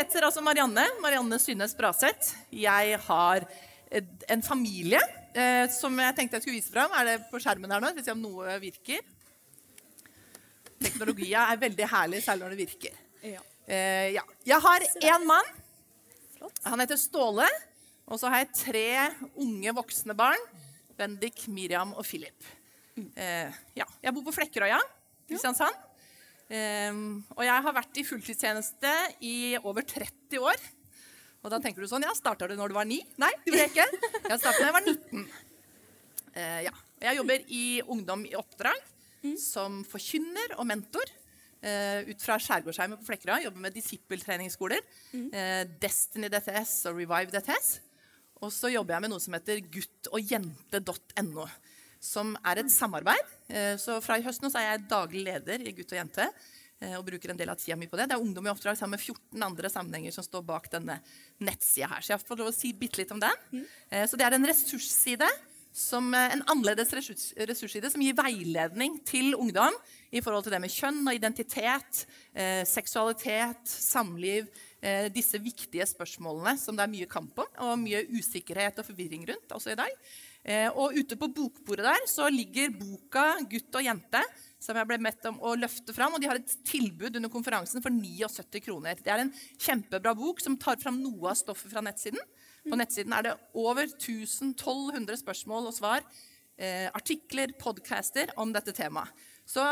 Heter altså Marianne. Marianne Synnes Braseth. Jeg har en familie eh, som jeg tenkte jeg skulle vise fram. Er det på skjermen her nå? Skal vi se om noe virker. Teknologia er veldig herlig, særlig når det virker. Ja. Eh, ja. Jeg har én mann. Han heter Ståle. Og så har jeg tre unge voksne barn. Bendik, Miriam og Philip. Eh, ja. Jeg bor på Flekkerøya, Kristiansand. Eh, og jeg har vært i fulltidstjeneste i over 30 år. Og da tenker du sånn Ja, starta du når du var ni? Nei, det gjorde jeg ikke. Jeg starta da jeg var 19. Eh, ja. Jeg jobber i Ungdom i oppdrag som forkynner og mentor. eh, ut fra Skjærgårdsheimet på Flekkerøy. Jobber med disippeltreningsskoler. eh, Destiny DTS og Revive DTS. Og så jobber jeg med noe som heter guttogjente.no. Som er et samarbeid. Eh, Så fra i høsten er jeg daglig leder i Gutt og jente. eh, Og bruker en del av tida mi på det. Det er Ungdom i oppdrag sammen med 14 andre sammenhenger som står bak denne nettsida her. Så jeg får lov å si bitte litt om den. Mm. Så det er en ressursside som eh, en annerledes ressurs, ressursside som gir veiledning til ungdom i forhold til det med kjønn og identitet, eh, seksualitet, samliv, eh, disse viktige spørsmålene som det er mye kamp om, og mye usikkerhet og forvirring rundt også i dag. Eh, og ute på bokbordet der så ligger boka 'Gutt og jente', som jeg ble bedt om å løfte fram. Og de har et tilbud under konferansen for 79 kroner. Det er en kjempebra bok som tar fram noe av stoffet fra nettsiden. På nettsiden er det over 1200 spørsmål og svar, eh, artikler, podcaster om dette temaet. Så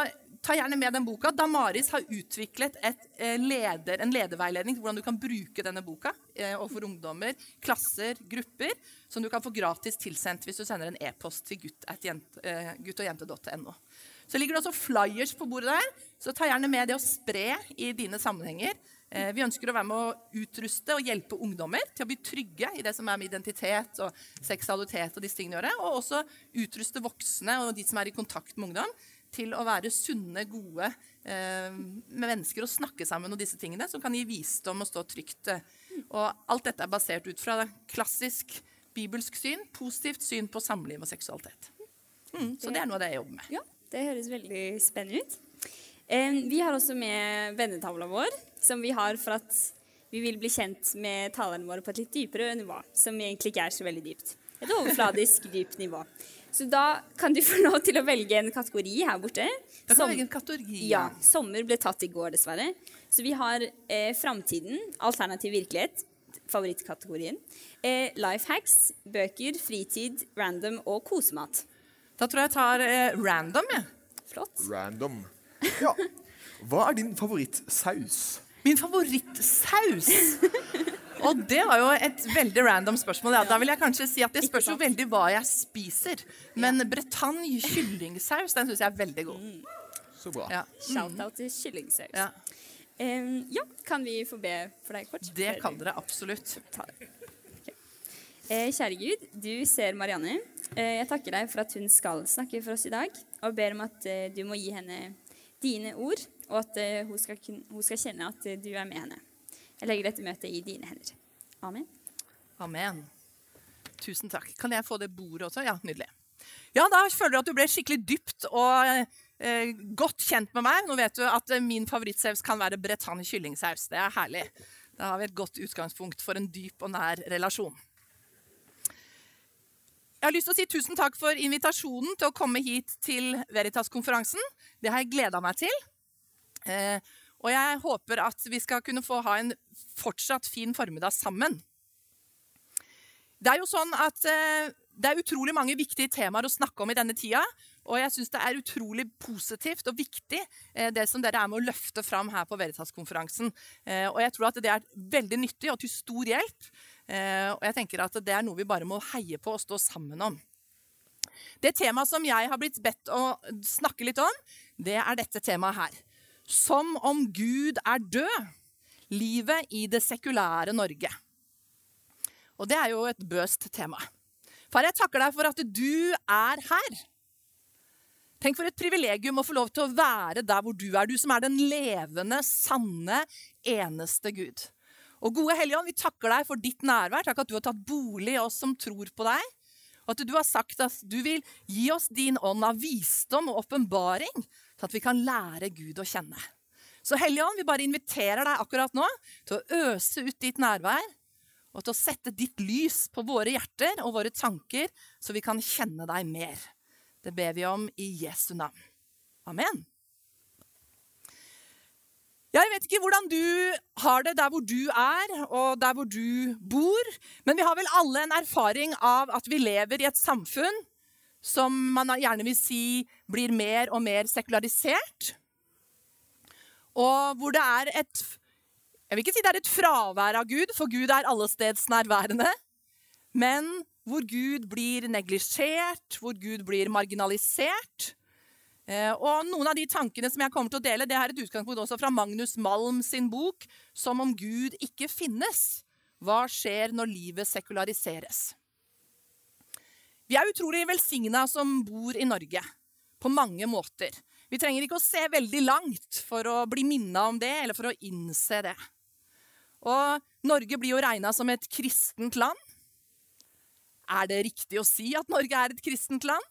ta gjerne med den boka. Damaris har utviklet et, eh, leder, en lederveiledning til hvordan du kan bruke denne boka eh, overfor ungdommer, klasser, grupper, som du kan få gratis tilsendt hvis du sender en e-post til gutt at jent- eh, guttogjente.no. Så ligger det også flyers på bordet der, så ta gjerne med det å spre i dine sammenhenger. Vi ønsker å være med å utruste og hjelpe ungdommer til å bli trygge i det som er med identitet og seksualitet og disse tingene å gjøre, og også utruste voksne og de som er i kontakt med ungdom, til å være sunne, gode eh, mennesker og snakke sammen om disse tingene, som kan gi visdom og stå trygt. Og alt dette er basert ut fra klassisk bibelsk syn, positivt syn på samliv og seksualitet. Mm, så det er noe av det jeg jobber med. Ja, det høres veldig spennende ut. Eh, Vi har også med vennetavla vår, som vi har for at vi vil bli kjent med talerne våre på et litt dypere nivå, som egentlig ikke er så veldig dypt. Et overfladisk dypt nivå. Så da kan du få lov til å velge en kategori her borte. Da kan Som- velge en kategori. Ja, sommer ble tatt i går, dessverre. Så vi har eh, framtiden, alternativ virkelighet, favorittkategorien. Eh, life hacks, bøker, fritid, random og kosemat. Da tror jeg jeg tar eh, random, jeg. Flott. Random. Ja. Hva er din favorittsaus? Min favorittsaus. Og det var jo et veldig random spørsmål. Ja. Da vil jeg kanskje si at det spørs jo veldig hva jeg spiser. Men Bretagne kyllingsaus, den syns jeg er veldig god. Så bra. Ja. Shout-out til kyllingsaus. ja. Um, ja, kan vi få be for deg kort? Det kan dere absolutt. det? Eh, kjære Gud, du ser Marianne. Eh, jeg takker deg for at hun skal snakke for oss i dag, og ber om at eh, du må gi henne dine ord, og at hun, skal, hun skal kjenne at du er med henne. Jeg legger dette møtet i dine hender. Amen. Amen. Tusen takk. Kan jeg få det bordet også? Ja, nydelig. Ja, da føler du at du ble skikkelig dypt og eh, godt kjent med meg. Nå vet du at eh, min favorittsaus kan være Bretagne kyllingsaus. Det er herlig. Da har vi et godt utgangspunkt for en dyp og nær relasjon. Jeg har lyst til å si tusen takk for invitasjonen til å komme hit til Veritas-konferansen. Det har jeg gleda meg til. Eh, og jeg håper at vi skal kunne få ha en fortsatt fin formiddag sammen. Det er jo sånn at eh, det er utrolig mange viktige temaer å snakke om i denne tida. og jeg syns det er utrolig positivt og viktig eh, det som dere er med å løfte fram her på Veritas-konferansen. Eh, og jeg tror at det er veldig nyttig og til stor hjelp. Og jeg tenker at det er noe vi bare må heie på og stå sammen om. Det temaet som jeg har blitt bedt å snakke litt om, det er dette temaet her. Som om Gud er død. Livet i det sekulære Norge. Og det er jo et bøst tema. Far, jeg takker deg for at du er her. Tenk for et privilegium å få lov til å være der hvor du er, du som er den levende, sanne, eneste Gud. Og gode Helligånd, vi takker deg for ditt nærvær. Takk at du har tatt bolig i oss som tror på deg. Og at du har sagt at du vil gi oss din ånd av visdom og åpenbaring, så at vi kan lære Gud å kjenne. Så Helligånd, vi bare inviterer deg akkurat nå til å øse ut ditt nærvær og til å sette ditt lys på våre hjerter og våre tanker, så vi kan kjenne deg mer. Det ber vi om i Jesu navn. Amen. Jeg vet ikke hvordan du har det der hvor du er, og der hvor du bor, men vi har vel alle en erfaring av at vi lever i et samfunn som man gjerne vil si blir mer og mer sekularisert. Og hvor det er et Jeg vil ikke si det er et fravær av Gud, for Gud er allestedsnærværende. Men hvor Gud blir neglisjert, hvor Gud blir marginalisert. Eh, og Noen av de tankene som jeg kommer til å dele, det er et utgangspunkt også fra Magnus Malm sin bok 'Som om Gud ikke finnes'. Hva skjer når livet sekulariseres? Vi er utrolig velsigna som bor i Norge, på mange måter. Vi trenger ikke å se veldig langt for å bli minna om det, eller for å innse det. Og Norge blir jo regna som et kristent land. Er det riktig å si at Norge er et kristent land?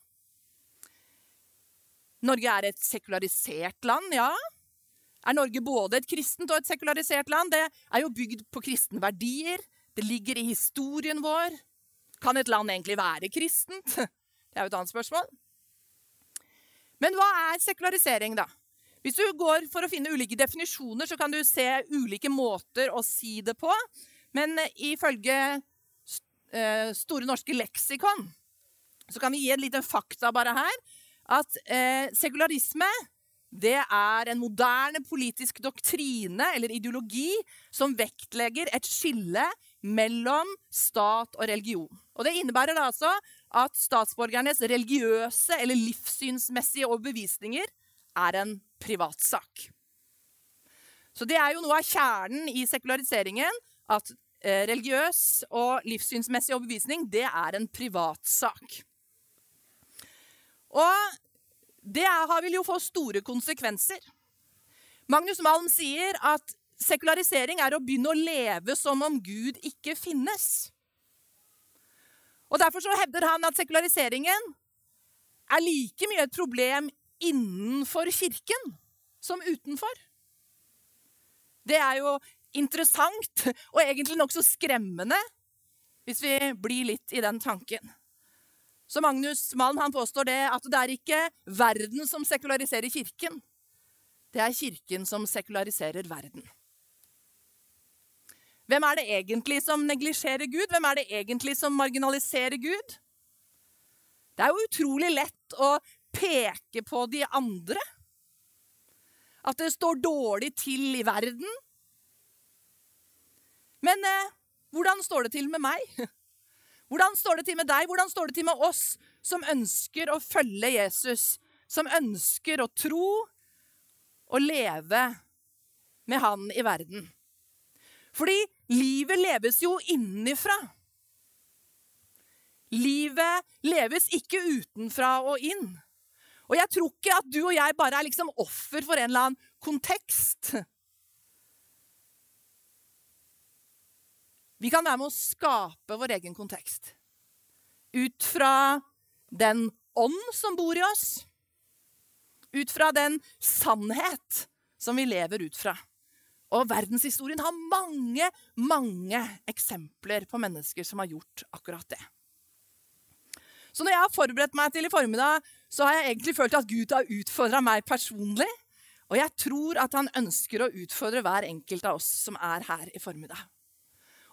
Norge er et sekularisert land, ja. Er Norge både et kristent og et sekularisert land? Det er jo bygd på kristne verdier. Det ligger i historien vår. Kan et land egentlig være kristent? Det er jo et annet spørsmål. Men hva er sekularisering, da? Hvis du går for å finne ulike definisjoner, så kan du se ulike måter å si det på. Men ifølge eh, Store norske leksikon, så kan vi gi en liten fakta bare her. At eh, sekularisme det er en moderne politisk doktrine eller ideologi som vektlegger et skille mellom stat og religion. Og Det innebærer altså at statsborgernes religiøse eller livssynsmessige overbevisninger er en privatsak. Så det er jo noe av kjernen i sekulariseringen. At Eh, religiøs og livssynsmessig overbevisning, det er en privatsak. Og det vil jo få store konsekvenser. Magnus Malm sier at sekularisering er å begynne å leve som om Gud ikke finnes. Og Derfor så hevder han at sekulariseringen er like mye et problem innenfor kirken som utenfor. Det er jo interessant og egentlig nokså skremmende hvis vi blir litt i den tanken. Så Magnus Malm han påstår det at det er ikke verden som sekulariserer kirken. Det er kirken som sekulariserer verden. Hvem er det egentlig som neglisjerer Gud? Hvem er det egentlig som marginaliserer Gud? Det er jo utrolig lett å peke på de andre. At det står dårlig til i verden. Men eh, hvordan står det til med meg? Hvordan står det til med deg? Hvordan står det til med oss som ønsker å følge Jesus? Som ønsker å tro og leve med Han i verden? Fordi livet leves jo innenfra. Livet leves ikke utenfra og inn. Og jeg tror ikke at du og jeg bare er liksom offer for en eller annen kontekst. Vi kan være med å skape vår egen kontekst. Ut fra den ånd som bor i oss. Ut fra den sannhet som vi lever ut fra. Og verdenshistorien har mange, mange eksempler på mennesker som har gjort akkurat det. Så når jeg har forberedt meg til i formiddag, så har jeg egentlig følt at Gud har utfordra meg personlig. Og jeg tror at han ønsker å utfordre hver enkelt av oss som er her i formiddag.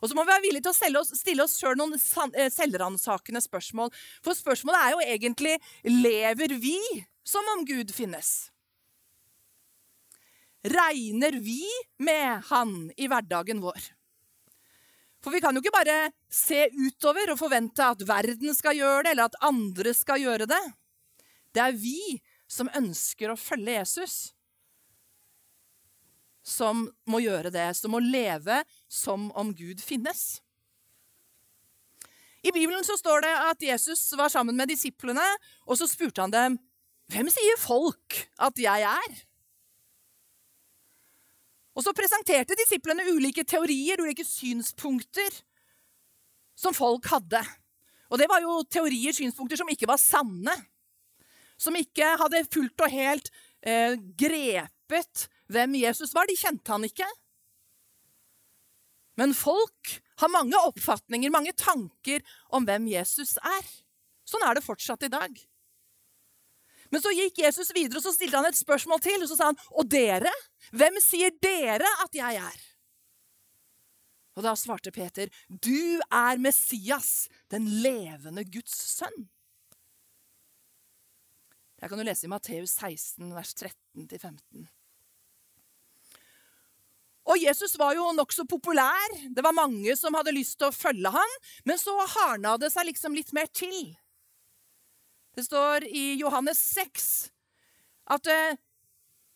Og så må vi være villige til å oss, stille oss sjøl noen eh, selvransakende spørsmål. For spørsmålet er jo egentlig lever vi som om Gud finnes? Regner vi med Han i hverdagen vår? For vi kan jo ikke bare se utover og forvente at verden skal gjøre det, eller at andre skal gjøre det. Det er vi som ønsker å følge Jesus, som må gjøre det, som må leve som om Gud finnes. I Bibelen så står det at Jesus var sammen med disiplene, og så spurte han dem, 'Hvem sier folk at jeg er?' Og så presenterte disiplene ulike teorier, ulike synspunkter som folk hadde. Og det var jo teorier, synspunkter, som ikke var sanne. Som ikke hadde fullt og helt eh, grepet hvem Jesus var. De kjente han ikke. Men folk har mange oppfatninger, mange tanker om hvem Jesus er. Sånn er det fortsatt i dag. Men så gikk Jesus videre og så stilte han et spørsmål til. Og så sa han, 'Og dere? Hvem sier dere at jeg er?' Og da svarte Peter, 'Du er Messias, den levende Guds sønn'. Der kan du lese i Matteus 16, vers 13-15. Og Jesus var jo nokså populær. Det var mange som hadde lyst til å følge ham, Men så hardna det seg liksom litt mer til. Det står i Johannes 6 at, eh,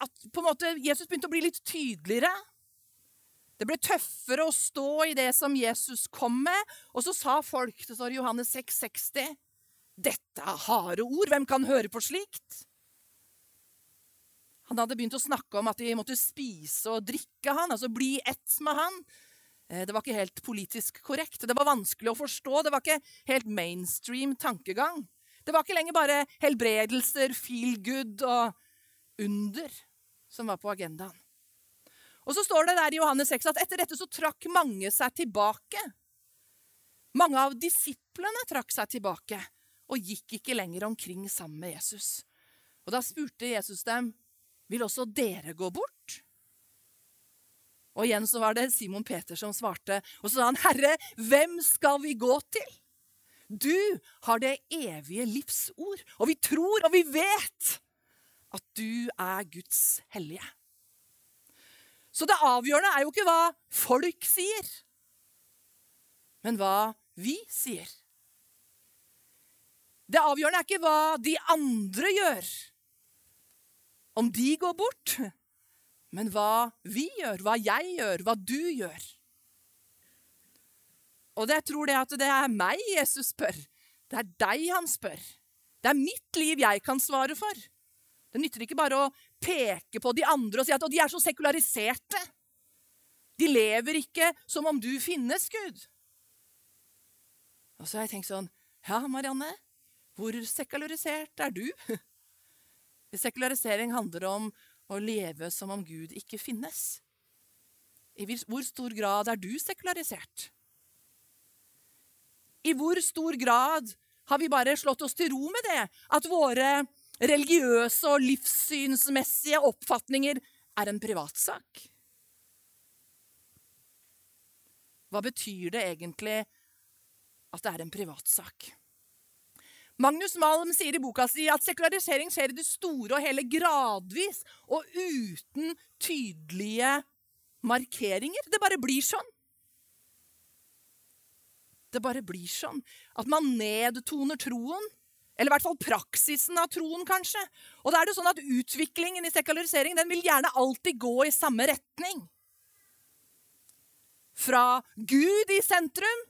at på en måte Jesus begynte å bli litt tydeligere. Det ble tøffere å stå i det som Jesus kom med. Og så sa folk, det står i Johannes 6, 60, dette er harde ord, hvem kan høre på slikt? Han hadde begynt å snakke om at de måtte spise og drikke han, altså bli ett med han. Eh, Det var ikke helt politisk korrekt. Det var vanskelig å forstå. Det var ikke helt mainstream tankegang. Det var ikke lenger bare helbredelser, feel good og under som var på agendaen. Og så står det der i Johannes 6 at etter dette så trakk mange seg tilbake. Mange av disiplene trakk seg tilbake og gikk ikke lenger omkring sammen med Jesus. Og da spurte Jesus dem, vil også dere gå bort? Og igjen så var det Simon Peter som svarte, og så sa han, Herre, hvem skal vi gå til? Du har det evige livs ord, og vi tror og vi vet at du er Guds hellige. Så det avgjørende er jo ikke hva folk sier, men hva vi sier. Det avgjørende er ikke hva de andre gjør, om de går bort, men hva vi gjør, hva jeg gjør, hva du gjør. Og jeg tror det at det er meg Jesus spør. Det er deg han spør. Det er mitt liv jeg kan svare for. Det nytter ikke bare å peke på de andre og si at de er så sekulariserte. De lever ikke som om du finnes, Gud. Og så har jeg tenkt sånn Ja, Marianne, hvor sekularisert er du? Sekularisering handler om å leve som om Gud ikke finnes. I hvor stor grad er du sekularisert? I hvor stor grad har vi bare slått oss til ro med det? At våre religiøse og livssynsmessige oppfatninger er en privatsak? Hva betyr det egentlig at det er en privatsak? Magnus Malm sier i boka si at sekularisering skjer i det store og hele gradvis og uten tydelige markeringer. Det bare blir sånn. Det bare blir sånn. At man nedtoner troen. Eller i hvert fall praksisen av troen, kanskje. Og da er det sånn at utviklingen i sekularisering den vil gjerne alltid gå i samme retning. Fra Gud i sentrum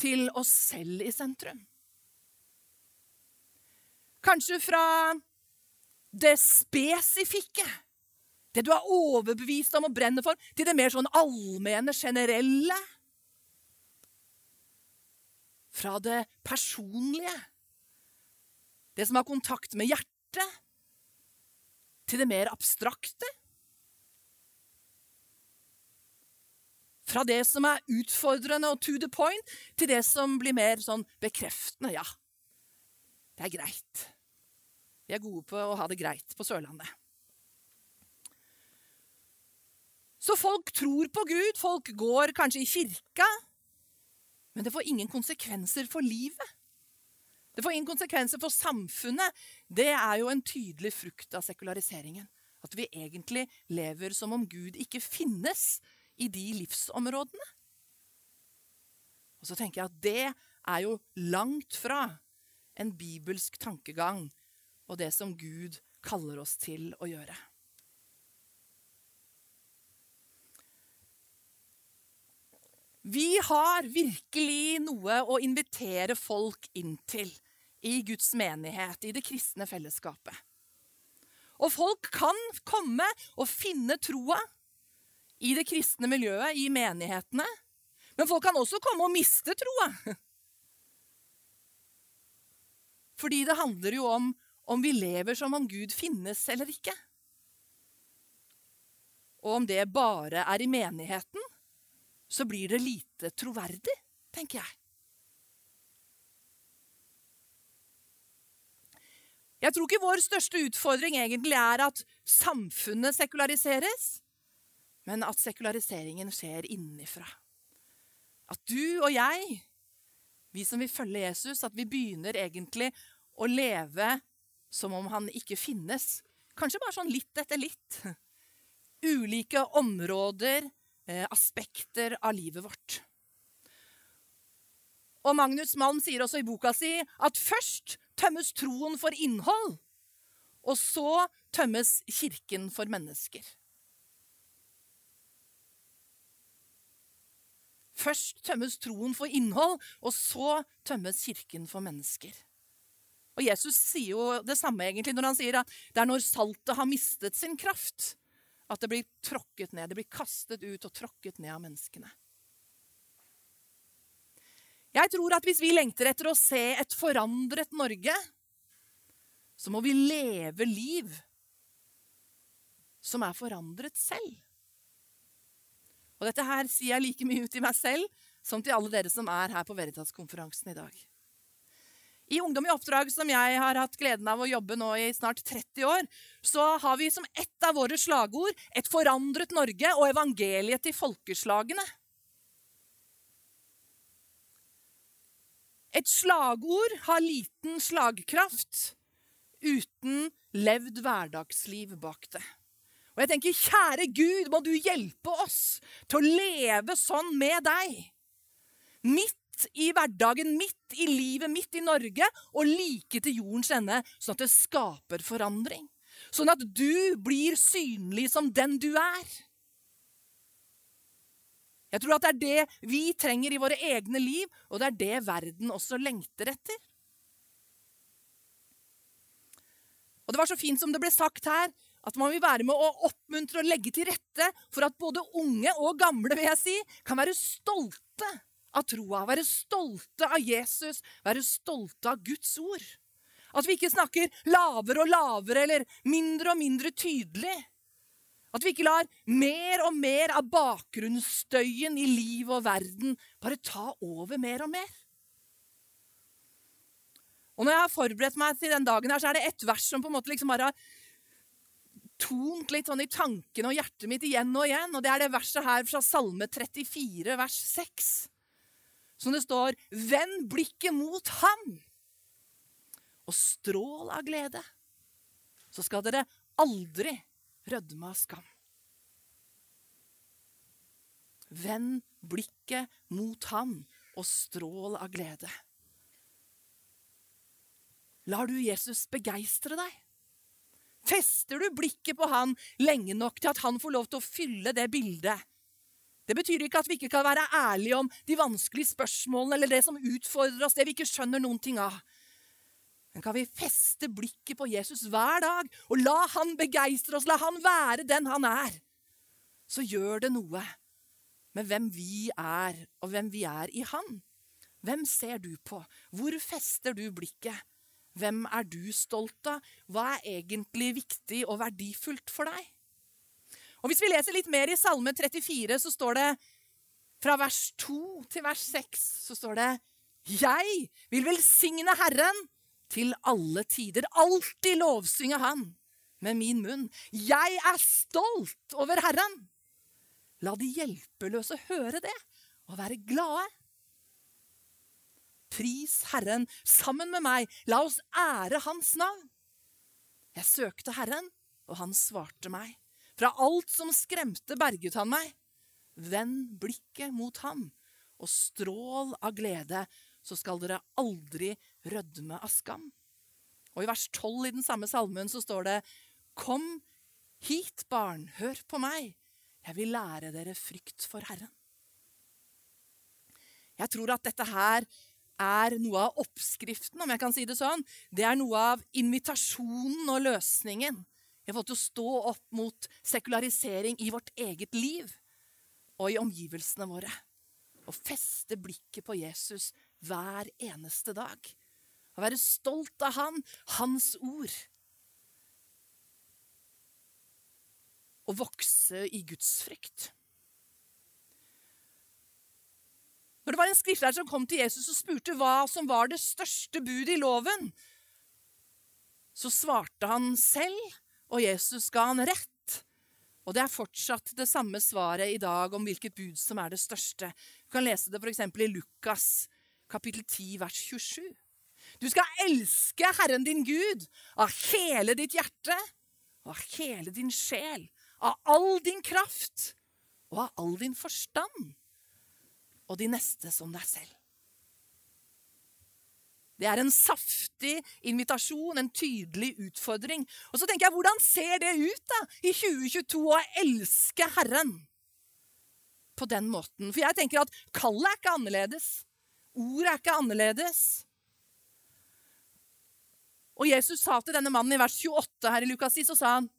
til oss selv i sentrum. Kanskje fra det spesifikke, det du er overbevist om og brenner for, til det mer sånn allmenne, generelle. Fra det personlige, det som har kontakt med hjertet, til det mer abstrakte. Fra det som er utfordrende og to the point, til det som blir mer sånn bekreftende. Ja, det er greit. Vi er gode på å ha det greit på Sørlandet. Så folk tror på Gud, folk går kanskje i kirka, Men det får ingen konsekvenser for livet. Det får ingen konsekvenser for samfunnet. Det er jo en tydelig frukt av sekulariseringen. At vi egentlig lever som om Gud ikke finnes i de livsområdene. Og så tenker jeg at det er jo langt fra en bibelsk tankegang og det som Gud kaller oss til å gjøre. Vi har virkelig noe å invitere folk inn til i Guds menighet, i det kristne fellesskapet. Og folk kan komme og finne troa i det kristne miljøet, i menighetene. Men folk kan også komme og miste troa. Fordi det handler jo om om vi lever som om Gud finnes eller ikke. Og om det bare er i menigheten, så blir det lite troverdig, tenker jeg. Jeg tror ikke vår største utfordring egentlig er at samfunnet sekulariseres, men at sekulariseringen skjer innenfra. At du og jeg, vi som vil følge Jesus, at vi begynner egentlig å leve som om han ikke finnes. Kanskje bare sånn litt etter litt. Ulike områder, eh, aspekter av livet vårt. Og Magnus Malm sier også i boka si at først tømmes troen for innhold, og så tømmes kirken for mennesker. Først tømmes troen for innhold, og så tømmes kirken for mennesker. Og Jesus sier jo det samme egentlig når han sier at det er når saltet har mistet sin kraft, at det blir tråkket ned. Det blir kastet ut og tråkket ned av menneskene. Jeg tror at hvis vi lengter etter å se et forandret Norge, så må vi leve liv som er forandret selv. Og dette her sier jeg like mye ut til meg selv som til alle dere som er her på Veritas-konferansen i dag. I Ungdom i oppdrag, som jeg har hatt gleden av å jobbe nå i snart 30 år, så har vi som ett av våre slagord 'Et forandret Norge' og evangeliet til folkeslagene. Et slagord har liten slagkraft uten levd hverdagsliv bak det. Og jeg tenker, kjære Gud, må du hjelpe oss til å leve sånn med deg. Midt i hverdagen, midt i livet, midt i Norge, og like til jordens ende, sånn at det skaper forandring. Sånn at du blir synlig som den du er. Jeg tror at det er det vi trenger i våre egne liv, og det er det verden også lengter etter. Og Det var så fint som det ble sagt her, at man vil være med å oppmuntre og legge til rette for at både unge og gamle vil jeg si, kan være stolte av troa, være stolte av Jesus, være stolte av Guds ord. At vi ikke snakker lavere og lavere eller mindre og mindre tydelig. At vi ikke lar mer og mer av bakgrunnsstøyen i liv og verden bare ta over mer og mer. Og Når jeg har forberedt meg til den dagen, her, så er det ett vers som på en måte liksom bare har tont litt sånn i tankene og hjertet mitt igjen og igjen. Og det er det verset her fra Salme 34, vers 6 som det står 'Vend blikket mot ham og strål av glede'. Så skal dere aldri rødme av skam. Vend blikket mot ham og strål av glede. Lar du Jesus begeistre deg? Fester du blikket på han lenge nok til at han får lov til å fylle det bildet det betyr ikke at vi ikke kan være ærlige om de vanskelige spørsmålene eller det som utfordrer oss, det vi ikke skjønner noen ting av. Men kan vi feste blikket på Jesus hver dag og la han begeistre oss, la han være den han er, så gjør det noe med hvem vi er, og hvem vi er i han. Hvem ser du på? Hvor fester du blikket? Hvem er du stolt av? Hva er egentlig viktig og verdifullt for deg? Og Hvis vi leser litt mer i Salme 34, så står det fra vers 2 til vers 6 så står det Jeg vil velsigne Herren til alle tider. Alltid lovsynge Han med min munn. Jeg er stolt over Herren. La de hjelpeløse høre det og være glade. Pris Herren sammen med meg. La oss ære Hans navn. Jeg søkte Herren, og han svarte meg. Fra alt som skremte, berget han meg. Vend blikket mot ham, og strål av glede, så skal dere aldri rødme av skam. Og i vers 12 i den samme salmen så står det Kom hit, barn, hør på meg. Jeg vil lære dere frykt for Herren. Jeg tror at dette her er noe av oppskriften, om jeg kan si det sånn. Det er noe av invitasjonen og løsningen. Vi har fått til å stå opp mot sekularisering i vårt eget liv og i omgivelsene våre. Og feste blikket på Jesus hver eneste dag. Og være stolt av han, hans ord. Og vokse i Guds Når det var en skriftlærer som kom til Jesus og spurte hva som var det største budet i loven, så svarte han selv, og Jesus ga han rett. Og det er fortsatt det samme svaret i dag om hvilket bud som er det største. Du kan lese det f.eks. i Lukas kapittel 10, vers 27. Du skal elske Herren din Gud av hele ditt hjerte, og av hele din sjel, av all din kraft og av all din forstand og de neste som deg selv. Det er en saftig invitasjon, en tydelig utfordring. Og så tenker jeg, Hvordan ser det ut da, i 2022 å elske Herren på den måten? For jeg tenker at kallet er ikke annerledes. Ordet er ikke annerledes. Og Jesus sa til denne mannen i vers 28 her i Lukas 10, så sa han,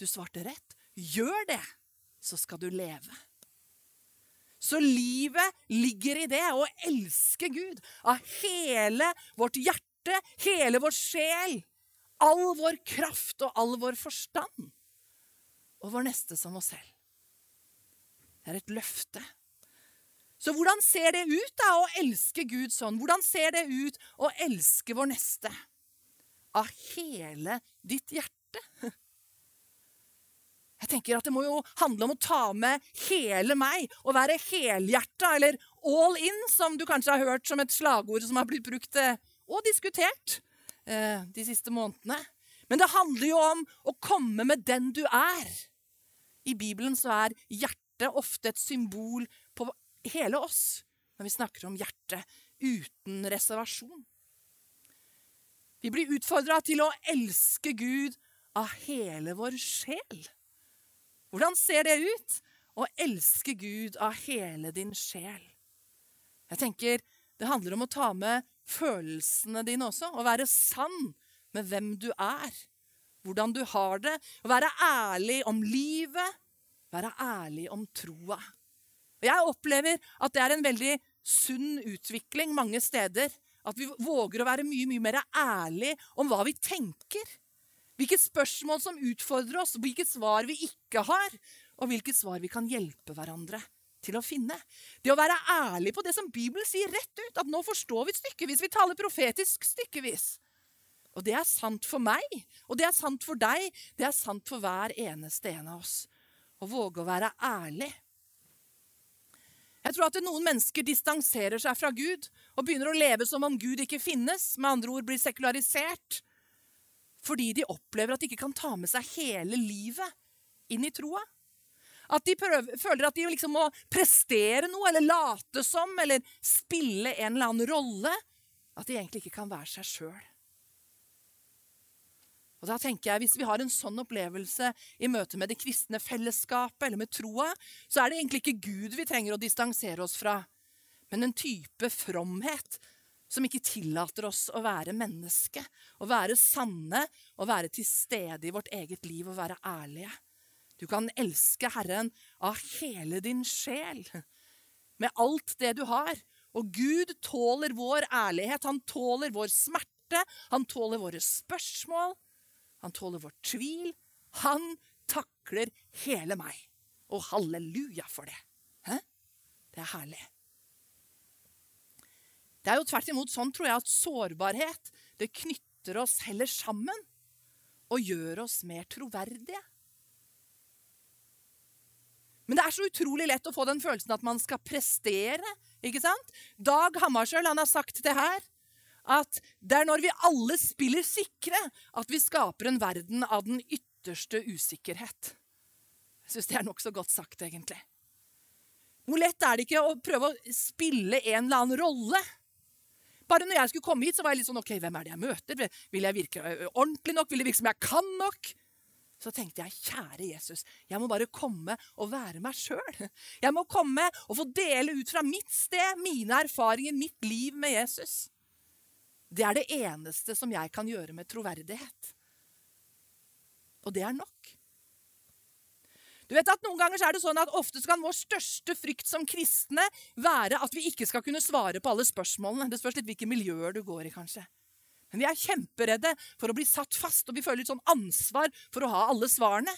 du svarte rett. Gjør det, så skal du leve. Så livet ligger i det å elske Gud av hele vårt hjerte, hele vår sjel, all vår kraft og all vår forstand. Og vår neste som oss selv. Det er et løfte. Så hvordan ser det ut da å elske Gud sånn? Hvordan ser det ut å elske vår neste? Av hele ditt hjerte. Jeg tenker at Det må jo handle om å ta med hele meg og være helhjerta, eller all in, som du kanskje har hørt som et slagord som har blitt brukt eh, og diskutert eh, de siste månedene. Men det handler jo om å komme med den du er. I Bibelen så er hjertet ofte et symbol på hele oss når vi snakker om hjertet uten reservasjon. Vi blir utfordra til å elske Gud av hele vår sjel. Hvordan ser det ut å elske Gud av hele din sjel? Jeg tenker det handler om å ta med følelsene dine også. Å være sann med hvem du er, hvordan du har det. Å være ærlig om livet, være ærlig om troa. Jeg opplever at det er en veldig sunn utvikling mange steder. At vi våger å være mye, mye mer ærlig om hva vi tenker. Hvilke spørsmål som utfordrer oss, hvilke svar vi ikke har, og hvilke svar vi kan hjelpe hverandre til å finne. Det å være ærlig på det som Bibelen sier rett ut, at nå forstår vi stykkevis, vi taler profetisk stykkevis. Og det er sant for meg, og det er sant for deg, det er sant for hver eneste en av oss. Å våge å være ærlig. Jeg tror at noen mennesker distanserer seg fra Gud og begynner å leve som om Gud ikke finnes, med andre ord blir sekularisert fordi de opplever at de ikke kan ta med seg hele livet inn i troa. At de prøver, føler at de liksom må prestere noe, eller late som, eller spille en eller annen rolle. At de egentlig ikke kan være seg sjøl. Og da tenker jeg, Hvis vi har en sånn opplevelse i møte med det kristne fellesskapet eller med troa, så er det egentlig ikke Gud vi trenger å distansere oss fra, men en type fromhet som ikke tillater oss å være menneske, å være sanne, å være til stede i vårt eget liv og være ærlige. Du kan elske Herren av hele din sjel, med alt det du har. Og Gud tåler vår ærlighet, han tåler vår smerte, han tåler våre spørsmål, han tåler vår tvil. Han takler hele meg. Og halleluja for det. Hæ? Det er herlig. Det er jo tvert imot sånn, tror jeg, at sårbarhet det knytter oss heller sammen og gjør oss mer troverdige. Men det er så utrolig lett å få den følelsen at man skal prestere Ikke sant? Dag Hammarskjöld har sagt det her. At det er når vi alle spiller sikre, at vi skaper en verden av den ytterste usikkerhet. Jeg syns det er nokså godt sagt, egentlig. Hvor lett er det ikke å prøve å spille en eller annen rolle? Bare når jeg skulle komme hit, så var jeg litt sånn OK, hvem er det jeg møter? Vil jeg virke ordentlig nok? Vil det virke som jeg kan nok? Så tenkte jeg, kjære Jesus, jeg må bare komme og være meg sjøl. Jeg må komme og få dele ut fra mitt sted, mine erfaringer, mitt liv med Jesus. Det er det eneste som jeg kan gjøre med troverdighet. Og det er nok. Du vet at Noen ganger er det sånn at ofte kan vår største frykt som kristne være at vi ikke skal kunne svare på alle spørsmålene. Det spørs litt hvilke miljøer du går i, kanskje. Men vi er kjemperedde for å bli satt fast, og vi føler litt sånn ansvar for å ha alle svarene.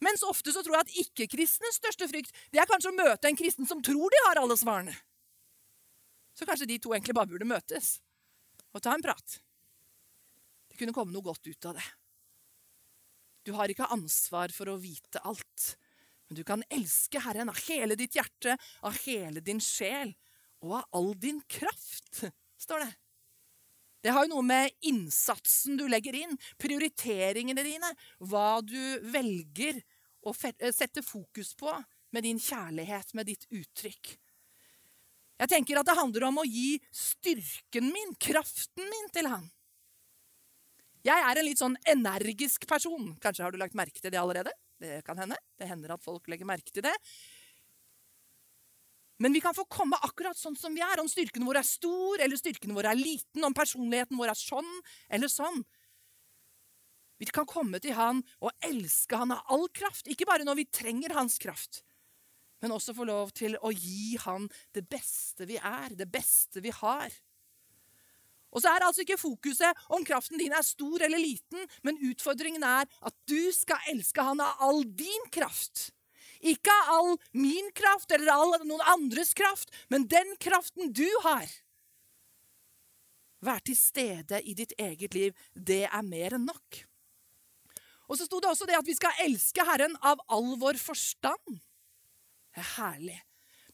Mens ofte så tror jeg at ikke-kristnes største frykt det er kanskje å møte en kristen som tror de har alle svarene. Så kanskje de to egentlig bare burde møtes og ta en prat. Det kunne komme noe godt ut av det. Du har ikke ansvar for å vite alt, men du kan elske Herren av hele ditt hjerte, av hele din sjel og av all din kraft, står det. Det har jo noe med innsatsen du legger inn, prioriteringene dine, hva du velger å eh, sette fokus på med din kjærlighet, med ditt uttrykk. Jeg tenker at det handler om å gi styrken min, kraften min, til han. Jeg er en litt sånn energisk person. Kanskje har du lagt merke til det allerede? Det kan hende. Det hender at folk legger merke til det. Men vi kan få komme akkurat sånn som vi er. Om styrken vår er stor eller styrken vår er liten. Om personligheten vår er sånn eller sånn. Vi kan komme til Han og elske Han av all kraft. Ikke bare når vi trenger Hans kraft, men også få lov til å gi Han det beste vi er, det beste vi har. Og så er altså ikke fokuset om kraften din er stor eller liten, men utfordringen er at du skal elske Han av all din kraft. Ikke av all min kraft eller all noen andres kraft, men den kraften du har. Vær til stede i ditt eget liv. Det er mer enn nok. Og så sto det også det at vi skal elske Herren av all vår forstand. Det er herlig.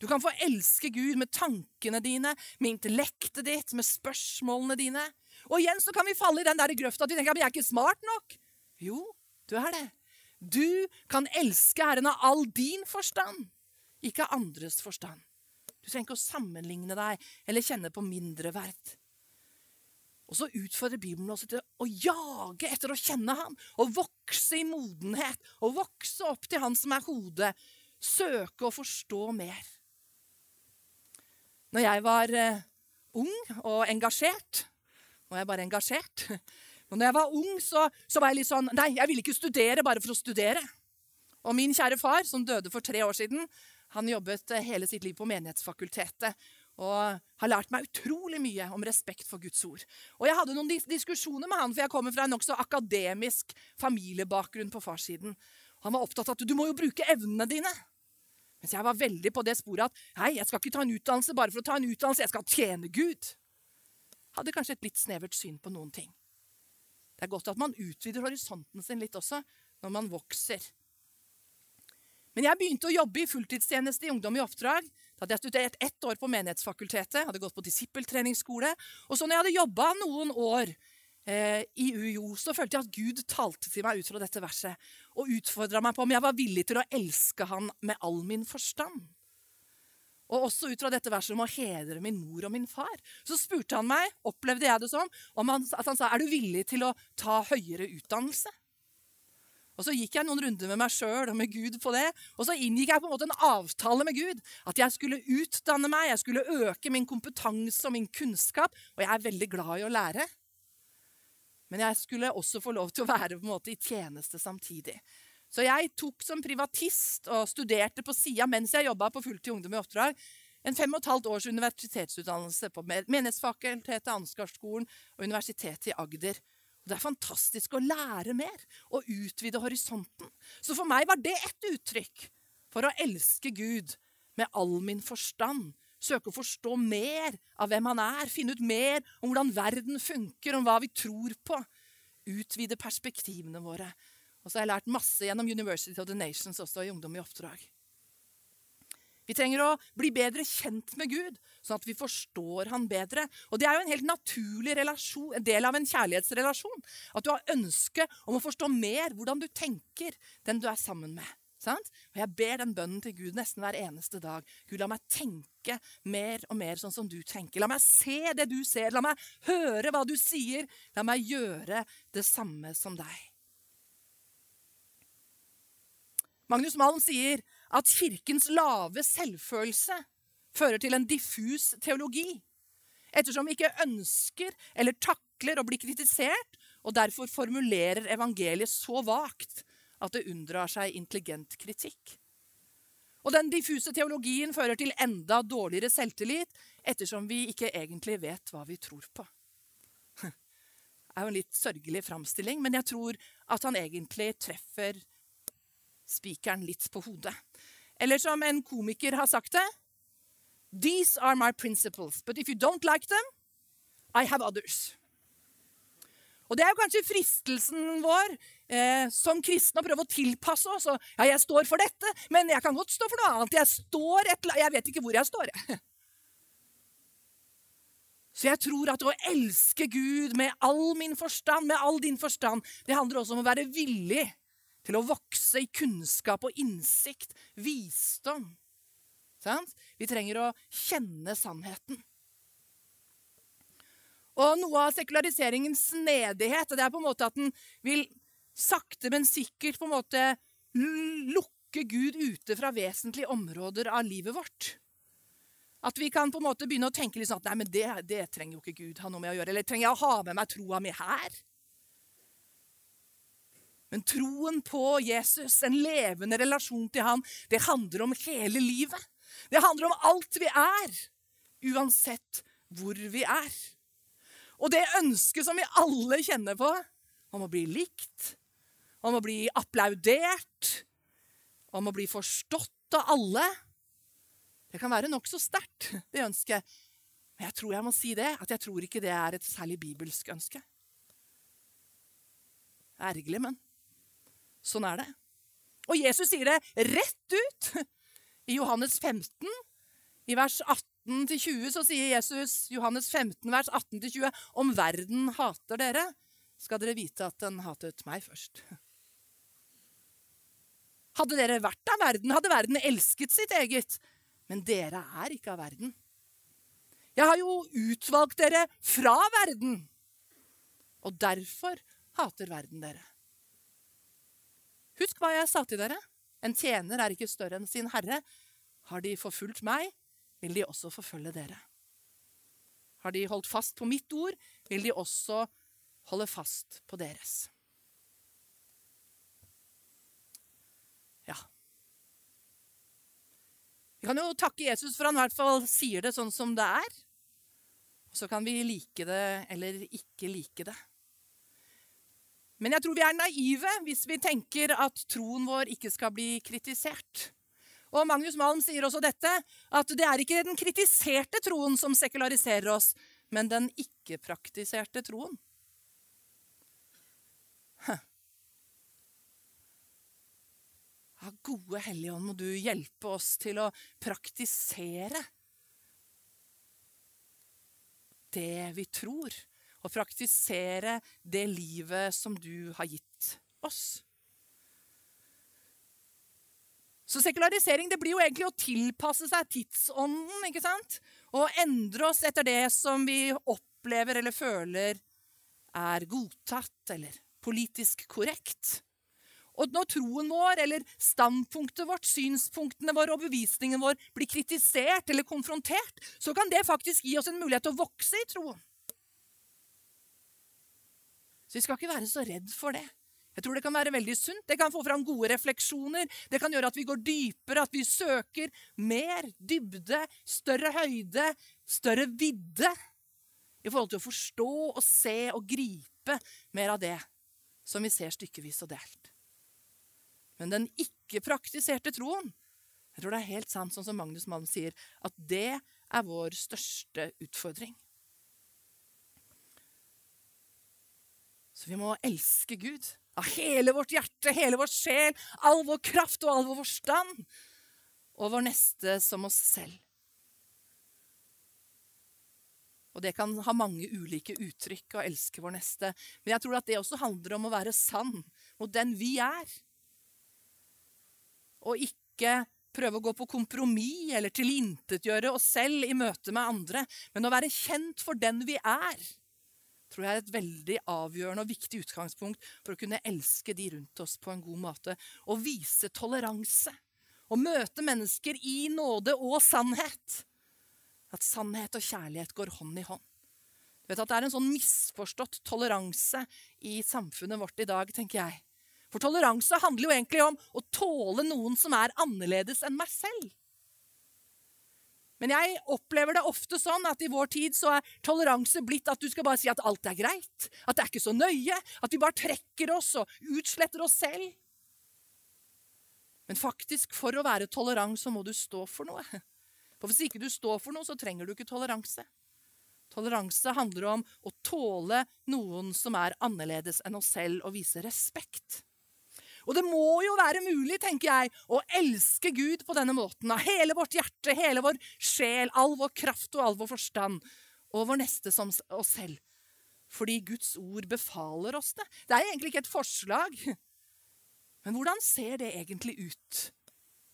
Du kan få elske Gud med tankene dine, med intellektet ditt, med spørsmålene dine. Og igjen så kan vi falle i den der grøfta at vi tenker at vi er ikke smart nok. Jo, du er det. Du kan elske Herren av all din forstand, ikke av andres forstand. Du trenger ikke å sammenligne deg eller kjenne på mindreverd. Og så utfordrer Bibelen oss til å jage etter å kjenne ham, og vokse i modenhet, og vokse opp til Han som er hodet. Søke å forstå mer. Når jeg var uh, ung og engasjert Nå er jeg bare engasjert. Men når jeg var ung, så, så, var jeg litt sånn Nei, jeg ville ikke studere bare for å studere. Og min kjære far, som døde for tre år siden, han jobbet eh, hele sitt liv på Menighetsfakultetet. Og har lært meg utrolig mye om respekt for Guds ord. Og jeg hadde noen diskusjoner med han, for jeg kommer fra en nokså akademisk familiebakgrunn på farssiden. Han var opptatt av at du må jo bruke evnene dine. Mens jeg var veldig på det sporet at nei, jeg skal ikke ta en utdannelse bare for å ta en utdannelse, jeg skal tjene Gud. Hadde kanskje et litt snevert syn på noen ting. Det er godt at man utvider horisonten sin litt også når man vokser. Men jeg begynte å jobbe i fulltidstjeneste i Ungdom i oppdrag. Da hadde jeg studert ett år på Menighetsfakultetet, hadde gått på disippeltreningsskole. Og så når jeg hadde jobba noen år i UiO, så følte jeg at Gud talte til meg ut fra dette verset og utfordra meg på om jeg var villig til å elske Han med all min forstand. Og også ut fra dette verset om å hedre min mor og min far. Så spurte han meg, opplevde jeg det som, om han, at han sa er du villig til å ta høyere utdannelse. Og Så gikk jeg noen runder med meg sjøl og med Gud på det. Og så inngikk jeg på en måte en avtale med Gud. At jeg skulle utdanne meg, jeg skulle øke min kompetanse og min kunnskap. Og jeg er veldig glad i å lære. Men jeg skulle også få lov til å være måte i tjeneste samtidig. Så jeg tok som privatist og studerte på sida mens jeg jobba på fulltid ungdom i oppdrag, en fem og et halvt års universitetsutdannelse på Menighetsfakultetet, Ansgarskolen og Universitetet i Agder. Og det er fantastisk å lære mer og utvide horisonten. Så for meg var det ett uttrykk for å elske Gud med all min forstand. Søke å forstå mer av hvem han er, finne ut mer om hvordan verden funker, om hva vi tror på. Utvide perspektivene våre og så har jeg lært masse gjennom University of the Nations også i Ungdom i oppdrag. Vi trenger å bli bedre kjent med Gud, sånn at vi forstår han bedre. Og Det er jo en helt naturlig relasjon, en del av en kjærlighetsrelasjon. At du har ønske om å forstå mer hvordan du tenker den du er sammen med. Sant? Og Jeg ber den bønnen til Gud nesten hver eneste dag. Gud, la meg tenke mer og mer sånn som du tenker. La meg se det du ser. La meg høre hva du sier. La meg gjøre det samme som deg. Magnus Malm sier at kirkens lave selvfølelse fører til en diffus teologi. Ettersom vi ikke ønsker eller takler å bli kritisert, og derfor formulerer evangeliet så vagt at det unndrar seg intelligent kritikk. Og den diffuse teologien fører til enda dårligere selvtillit, ettersom vi ikke egentlig vet hva vi tror på. Det er jo en litt sørgelig framstilling, men jeg tror at han egentlig treffer spikeren litt på hodet. Eller som en komiker har sagt det These are my principles, but if you don't like them, I have others. Og det er jo kanskje fristelsen vår eh, som kristne å prøve å tilpasse oss. Og, ja, jeg står for dette, men jeg kan godt stå for noe annet. Jeg, står et, jeg vet ikke hvor jeg står. Så jeg tror at å elske Gud med all min forstand, med all din forstand, det handler også om å være villig til å vokse i kunnskap og innsikt, visdom. Sant? Vi trenger å kjenne sannheten. Og Noe av sekulariseringens snedighet det er på en måte at den vil sakte, men sikkert på en måte lukke Gud ute fra vesentlige områder av livet vårt. At vi kan på en måte begynne å tenke litt sånn at nei, men det, det trenger jo ikke Gud ha noe med å gjøre. Eller trenger jeg å ha med meg troa mi her? Men troen på Jesus, en levende relasjon til han, det handler om hele livet. Det handler om alt vi er, uansett hvor vi er. Og det ønsket som vi alle kjenner på, om å bli likt, om å bli applaudert, om å bli forstått av alle Det kan være nokså sterkt, det ønsket. Men jeg tror jeg må si det, at jeg tror ikke det er et særlig bibelsk ønske. Ergerlig, men sånn er det. Og Jesus sier det rett ut i Johannes 15, i vers 18 18-20 så sier Jesus, Johannes 15, vers 18-20, om verden hater dere, skal dere vite at den hatet meg først. Hadde dere vært av verden, hadde verden elsket sitt eget. Men dere er ikke av verden. Jeg har jo utvalgt dere fra verden. Og derfor hater verden dere. Husk hva jeg sa til dere. En tjener er ikke større enn sin herre. Har de forfulgt meg, vil de også forfølge dere. Har de holdt fast på mitt ord, vil de også holde fast på deres. Ja. Vi kan jo takke Jesus for han i hvert fall sier det sånn som det er. Så kan vi like det eller ikke like det. Men jeg tror vi er naive hvis vi tenker at troen vår ikke skal bli kritisert. Og Magnus Malm sier også dette, at det er ikke den kritiserte troen som sekulariserer oss, men den ikke-praktiserte troen. Huh. Ja, gode Hellige Ånd, må du hjelpe oss til å praktisere det vi tror, og praktisere det livet som du har gitt oss. Så sekularisering det blir jo egentlig å tilpasse seg tidsånden. ikke sant? Og endre oss etter det som vi opplever eller føler er godtatt eller politisk korrekt. Og når troen vår eller standpunktet vårt, synspunktene våre og bevisningen vår blir kritisert eller konfrontert, så kan det faktisk gi oss en mulighet til å vokse i troen. Så vi skal ikke være så redd for det. Jeg tror det kan være veldig sunt. Det kan få fram gode refleksjoner. Det kan gjøre at vi går dypere, at vi søker mer dybde, større høyde, større vidde i forhold til å forstå og se og gripe mer av det som vi ser stykkevis og delt. Men den ikke-praktiserte troen jeg tror det er helt sant, sånn som Magnus Malm sier, at det er vår største utfordring. Så vi må elske Gud av hele vårt hjerte, hele vår sjel, all vår kraft og all vår forstand. og vår neste som oss selv. Og det kan ha mange ulike uttrykk å elske vår neste. Men jeg tror at det også handler om å være sann mot den vi er. Og ikke prøve å gå på kompromiss eller tilintetgjøre oss selv i møte med andre, men å være kjent for den vi er, tror jeg er et veldig avgjørende og viktig utgangspunkt for å kunne elske de rundt oss på en god måte. Og vise toleranse. Og møte mennesker i nåde og sannhet. At sannhet og kjærlighet går hånd i hånd. Du vet at Det er en sånn misforstått toleranse i samfunnet vårt i dag, tenker jeg. For toleranse handler jo egentlig om å tåle noen som er annerledes enn meg selv. Men jeg opplever det ofte sånn at i vår tid så er toleranse blitt at du skal bare si at alt er greit. At det er ikke så nøye. At vi bare trekker oss og utsletter oss selv. Men faktisk, for å være tolerant, så må du stå for noe. For hvis ikke du står for noe, så trenger du ikke toleranse. Toleranse handler om å tåle noen som er annerledes enn oss selv, og vise respekt. Og det må jo være mulig, tenker jeg, å elske Gud på denne måten. Av hele vårt hjerte, hele vår sjel, all vår kraft og all vår forstand. Og vår neste som oss selv. Fordi Guds ord befaler oss det. Det er egentlig ikke et forslag. Men hvordan ser det egentlig ut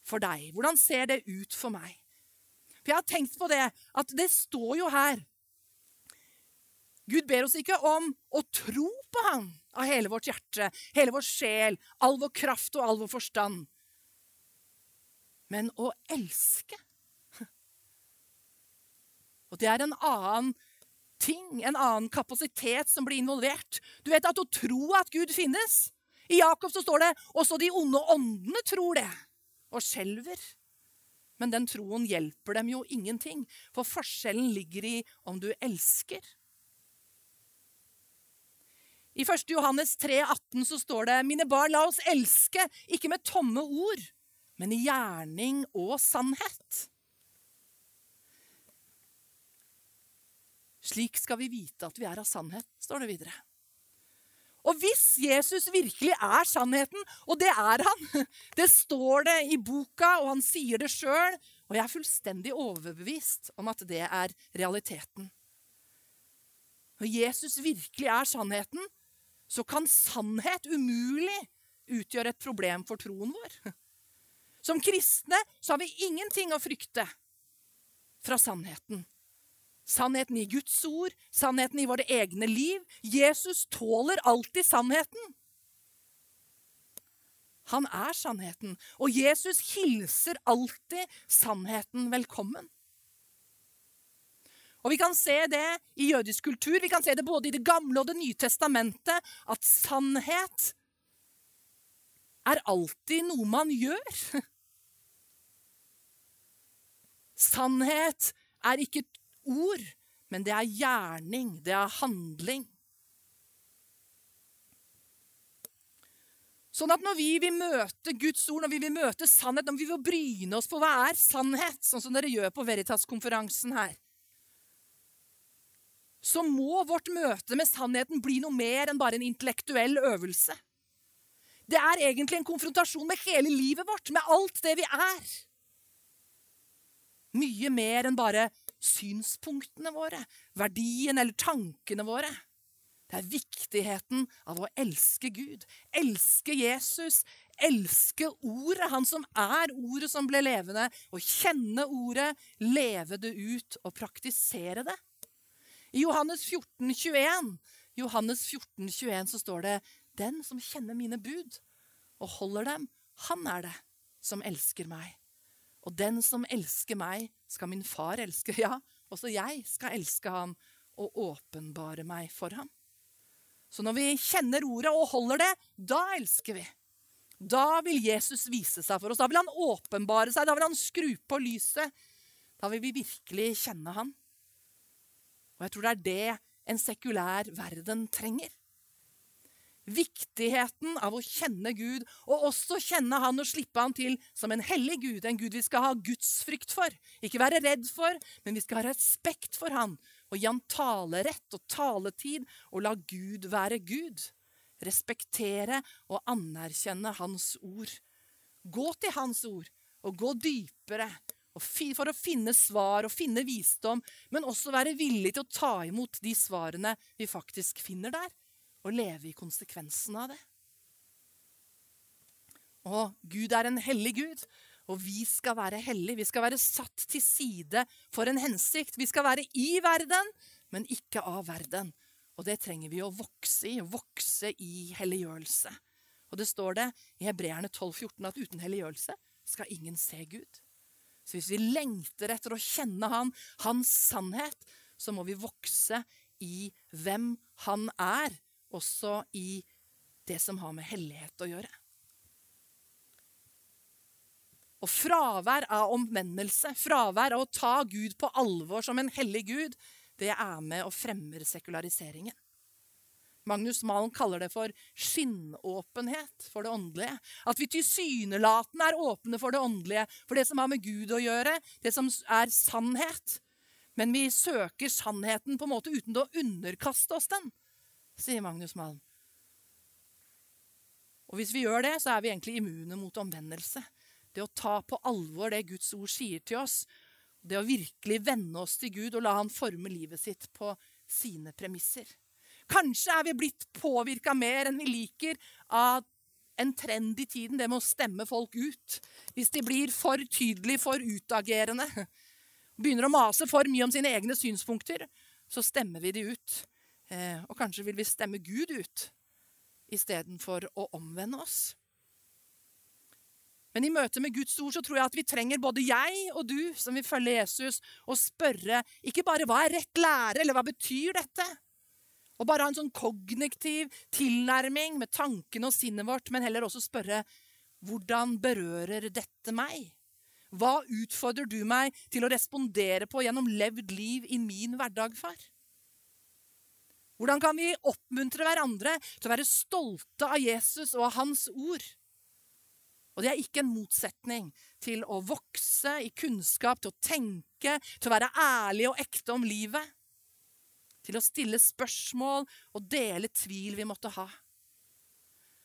for deg? Hvordan ser det ut for meg? For jeg har tenkt på det, at det står jo her Gud ber oss ikke om å tro på ham av hele vårt hjerte, hele vår sjel, all vår kraft og all vår forstand. Men å elske. Og det er en annen ting, en annen kapasitet som blir involvert. Du vet at å tro at Gud finnes I Jakob så står det også de onde åndene tror det, og skjelver. Men den troen hjelper dem jo ingenting, for forskjellen ligger i om du elsker i 1. Johannes 3, 18 så står det Mine barn, la oss elske, ikke med tomme ord, men i gjerning og sannhet. Slik skal vi vite at vi er av sannhet, står det videre. Og hvis Jesus virkelig er sannheten, og det er han Det står det i boka, og han sier det sjøl, og jeg er fullstendig overbevist om at det er realiteten. Når Jesus virkelig er sannheten, så kan sannhet umulig utgjøre et problem for troen vår. Som kristne så har vi ingenting å frykte fra sannheten. Sannheten i Guds ord, sannheten i våre egne liv. Jesus tåler alltid sannheten. Han er sannheten, og Jesus hilser alltid sannheten velkommen. Og Vi kan se det i jødisk kultur, vi kan se det både i Det gamle og Det nye testamentet, at sannhet er alltid noe man gjør. Sannhet er ikke et ord, men det er gjerning, det er handling. Sånn at når vi vil møte Guds ord, når vi vil møte sannhet, når vi vil bryne oss på hva er sannhet, sånn som dere gjør på Veritas-konferansen her, så må vårt møte med sannheten bli noe mer enn bare en intellektuell øvelse. Det er egentlig en konfrontasjon med hele livet vårt, med alt det vi er. Mye mer enn bare synspunktene våre, verdien eller tankene våre. Det er viktigheten av å elske Gud, elske Jesus, elske Ordet, Han som er Ordet som ble levende, og kjenne Ordet, leve det ut og praktisere det. I Johannes 14, 21, Johannes 14, 21 så står det Den som kjenner mine bud og holder dem, han er det som elsker meg. Og den som elsker meg, skal min far elske. Ja, også jeg skal elske ham og åpenbare meg for ham. Så når vi kjenner ordet og holder det, da elsker vi. Da vil Jesus vise seg for oss. Da vil han åpenbare seg. Da vil han skru på lyset. Da vil vi virkelig kjenne han. Og jeg tror det er det en sekulær verden trenger. Viktigheten av å kjenne Gud, og også kjenne Han og slippe Han til som en hellig Gud, en Gud vi skal ha gudsfrykt for. Ikke være redd for, men vi skal ha respekt for Han og gi Han talerett og taletid, og la Gud være Gud. Respektere og anerkjenne Hans ord. Gå til Hans ord og gå dypere for å finne svar og finne visdom, men også være villig til å ta imot de svarene vi faktisk finner der, og leve i konsekvensen av det. Og Gud er en hellig Gud, og vi skal være hellige. Vi skal være satt til side for en hensikt. Vi skal være i verden, men ikke av verden. Og det trenger vi å vokse i. Vokse i helliggjørelse. Og det står det i Hebreerne 12,14 at uten helliggjørelse skal ingen se Gud. Så hvis vi lengter etter å kjenne Han, Hans sannhet, så må vi vokse i hvem Han er, også i det som har med hellighet å gjøre. Og fravær av omvendelse, fravær av å ta Gud på alvor som en hellig Gud, det er med og fremmer sekulariseringen. Magnus Malen kaller det for skinnåpenhet for det åndelige. At vi tilsynelatende er åpne for det åndelige, for det som har med Gud å gjøre, det som er sannhet. Men vi søker sannheten på en måte uten å underkaste oss den, sier Magnus Malen. Og hvis vi gjør det, så er vi egentlig immune mot omvendelse. Det å ta på alvor det Guds ord sier til oss, det å virkelig vende oss til Gud og la Han forme livet sitt på sine premisser. Kanskje er vi blitt påvirka mer enn vi liker av en trend i tiden, det med å stemme folk ut. Hvis de blir for tydelige, for utagerende, begynner å mase for mye om sine egne synspunkter, så stemmer vi de ut. Eh, og kanskje vil vi stemme Gud ut istedenfor å omvende oss. Men i møte med Guds ord så tror jeg at vi trenger både jeg og du som vil følge Jesus, å spørre ikke bare hva er rett lære, eller hva betyr dette? Og bare ha en sånn kognitiv tilnærming med tankene og sinnet vårt, men heller også spørre hvordan berører dette meg? Hva utfordrer du meg til å respondere på gjennom levd liv i min hverdag, far? Hvordan kan vi oppmuntre hverandre til å være stolte av Jesus og av hans ord? Og det er ikke en motsetning til å vokse i kunnskap, til å tenke, til å være ærlig og ekte om livet. Til å stille spørsmål og dele tvil vi måtte ha.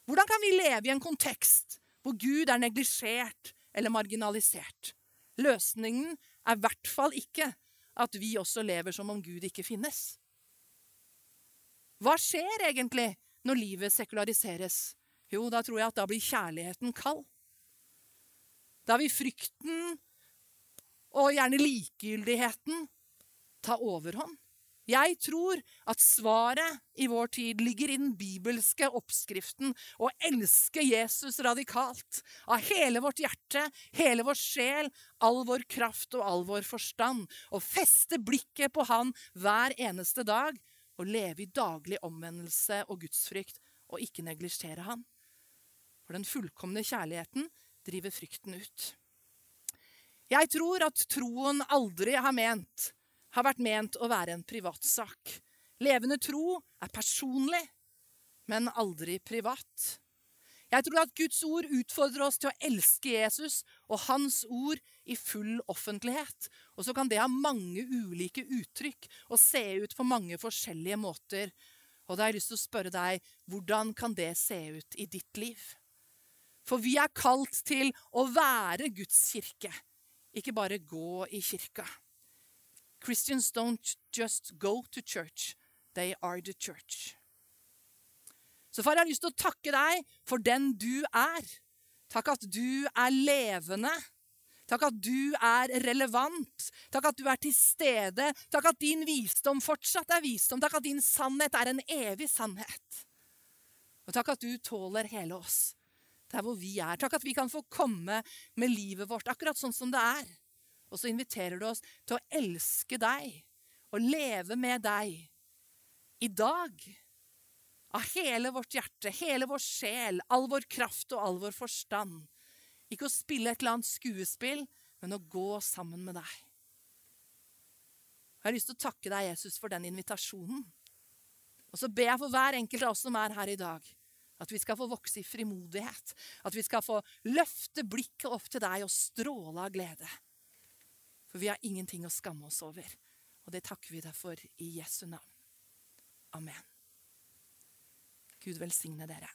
Hvordan kan vi leve i en kontekst hvor Gud er neglisjert eller marginalisert? Løsningen er i hvert fall ikke at vi også lever som om Gud ikke finnes. Hva skjer egentlig når livet sekulariseres? Jo, da tror jeg at da blir kjærligheten kald. Da vil frykten og gjerne likegyldigheten ta overhånd. Jeg tror at svaret i vår tid ligger i den bibelske oppskriften å elske Jesus radikalt. Av hele vårt hjerte, hele vår sjel, all vår kraft og all vår forstand. Og feste blikket på Han hver eneste dag. Og leve i daglig omvendelse og gudsfrykt, og ikke neglisjere Han. For den fullkomne kjærligheten driver frykten ut. Jeg tror at troen aldri har ment har vært ment å være en privatsak. Levende tro er personlig, men aldri privat. Jeg tror at Guds ord utfordrer oss til å elske Jesus og hans ord i full offentlighet. Og så kan det ha mange ulike uttrykk og se ut på mange forskjellige måter. Og da har jeg lyst til å spørre deg, hvordan kan det se ut i ditt liv? For vi er kalt til å være Guds kirke, ikke bare gå i kirka. Christians don't just go to church, they are the church. Så far, jeg har lyst til å takke deg for den du er. Takk at du er levende. Takk at du er relevant. Takk at du er til stede. Takk at din visdom fortsatt er visdom. Takk at din sannhet er en evig sannhet. Og takk at du tåler hele oss der hvor vi er. Takk at vi kan få komme med livet vårt akkurat sånn som det er. Og så inviterer du oss til å elske deg og leve med deg i dag. Av hele vårt hjerte, hele vår sjel, all vår kraft og all vår forstand. Ikke å spille et eller annet skuespill, men å gå sammen med deg. Jeg har lyst til å takke deg, Jesus, for den invitasjonen. Og så ber jeg for hver enkelt av oss som er her i dag, at vi skal få vokse i frimodighet. At vi skal få løfte blikket opp til deg og stråle av glede. For vi har ingenting å skamme oss over. Og det takker vi deg for i Jesu navn. Amen. Gud velsigne dere.